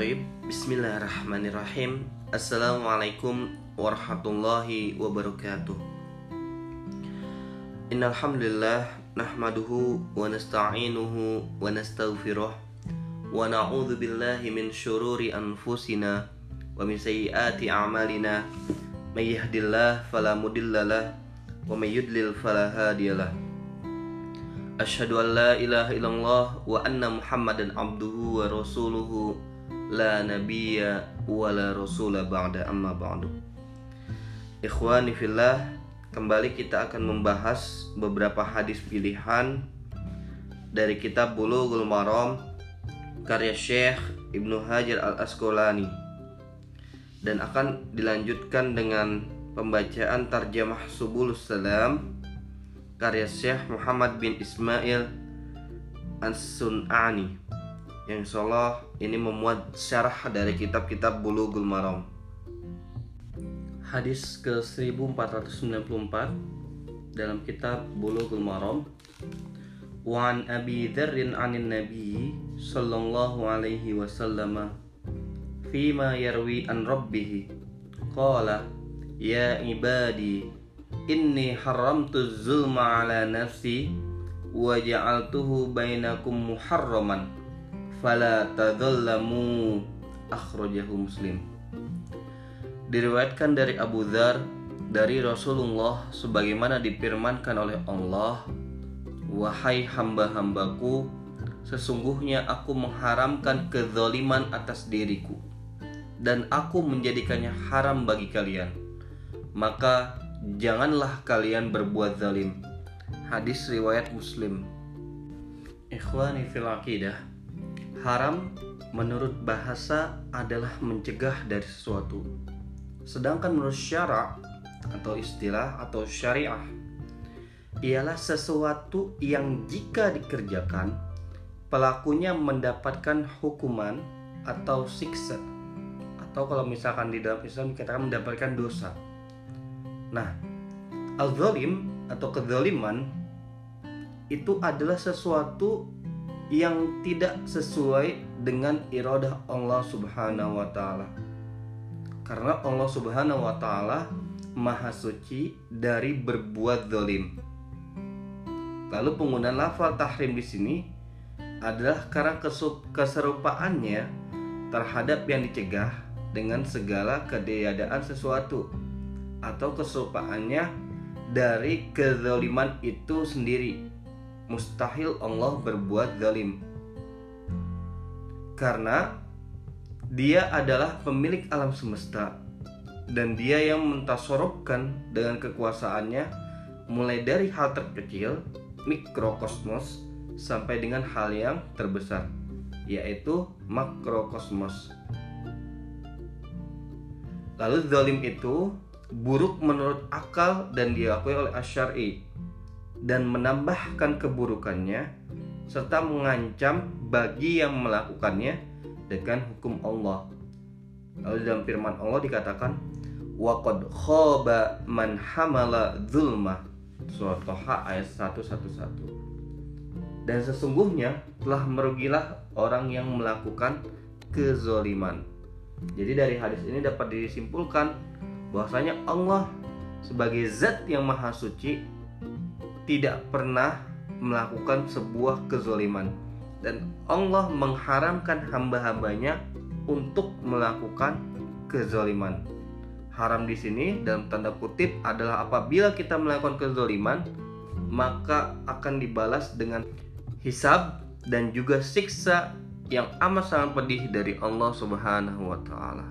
Taib. Bismillahirrahmanirrahim. Assalamualaikum warahmatullahi wabarakatuh. Innalhamdulillah Nahmaduhu wa nasta'inuhu wa nastaghfiruh Wa na'udhu billahi min syururi anfusina Wa min sayyiati a'malina. May yahdillah falamudillalah Wa may yudlil falahadiyalah Asyhadu an la ilaha illallah wa anna Muhammadan abduhu wa rasuluhu la nabiyya wa la rasula ba'da amma ba'du. Ikhwani fillah, kembali kita akan membahas beberapa hadis pilihan dari kitab Bulughul Maram karya Syekh Ibnu Hajar Al-Asqalani dan akan dilanjutkan dengan pembacaan tarjamah Subulus Salam karya Syekh Muhammad bin Ismail As-Sun'ani yang insyaallah ini memuat syarah dari kitab-kitab Bulughul Maram. Hadis ke 1494 dalam kitab Bulughul Maram. Wan Abi Dzarrin 'anin Nabi sallallahu alaihi wasallam fima yarwi an rabbih qala ya ibadi Inni haramtu zulma ala nafsi wa ja'altuhu bainakum muharraman fala tadhallamu akhrajahu Muslim. Diriwayatkan dari Abu Dzar dari Rasulullah sebagaimana difirmankan oleh Allah Wahai hamba-hambaku sesungguhnya aku mengharamkan kezaliman atas diriku dan aku menjadikannya haram bagi kalian maka janganlah kalian berbuat zalim. Hadis riwayat Muslim. Ikhwani fil aqidah. Haram menurut bahasa adalah mencegah dari sesuatu. Sedangkan menurut syara atau istilah atau syariah ialah sesuatu yang jika dikerjakan pelakunya mendapatkan hukuman atau siksa atau kalau misalkan di dalam Islam dikatakan mendapatkan dosa Nah, al-zalim atau kezaliman itu adalah sesuatu yang tidak sesuai dengan iradah Allah Subhanahu wa taala. Karena Allah Subhanahu wa taala Maha suci dari berbuat zalim. Lalu penggunaan lafal tahrim di sini adalah karena keserupaannya terhadap yang dicegah dengan segala ketiadaan sesuatu atau keserupaannya dari kezaliman itu sendiri. Mustahil Allah berbuat zalim. Karena dia adalah pemilik alam semesta dan dia yang mentasorobkan dengan kekuasaannya mulai dari hal terkecil mikrokosmos sampai dengan hal yang terbesar yaitu makrokosmos. Lalu zalim itu buruk menurut akal dan diakui oleh asyari dan menambahkan keburukannya serta mengancam bagi yang melakukannya dengan hukum Allah. Lalu dalam firman Allah dikatakan waqad khaba man hamala zulma surat Toha ayat 111 dan sesungguhnya telah merugilah orang yang melakukan kezoliman. Jadi dari hadis ini dapat disimpulkan bahwasanya Allah sebagai zat yang maha suci tidak pernah melakukan sebuah kezoliman dan Allah mengharamkan hamba-hambanya untuk melakukan kezoliman. Haram di sini dalam tanda kutip adalah apabila kita melakukan kezoliman maka akan dibalas dengan hisab dan juga siksa yang amat sangat pedih dari Allah Subhanahu wa taala.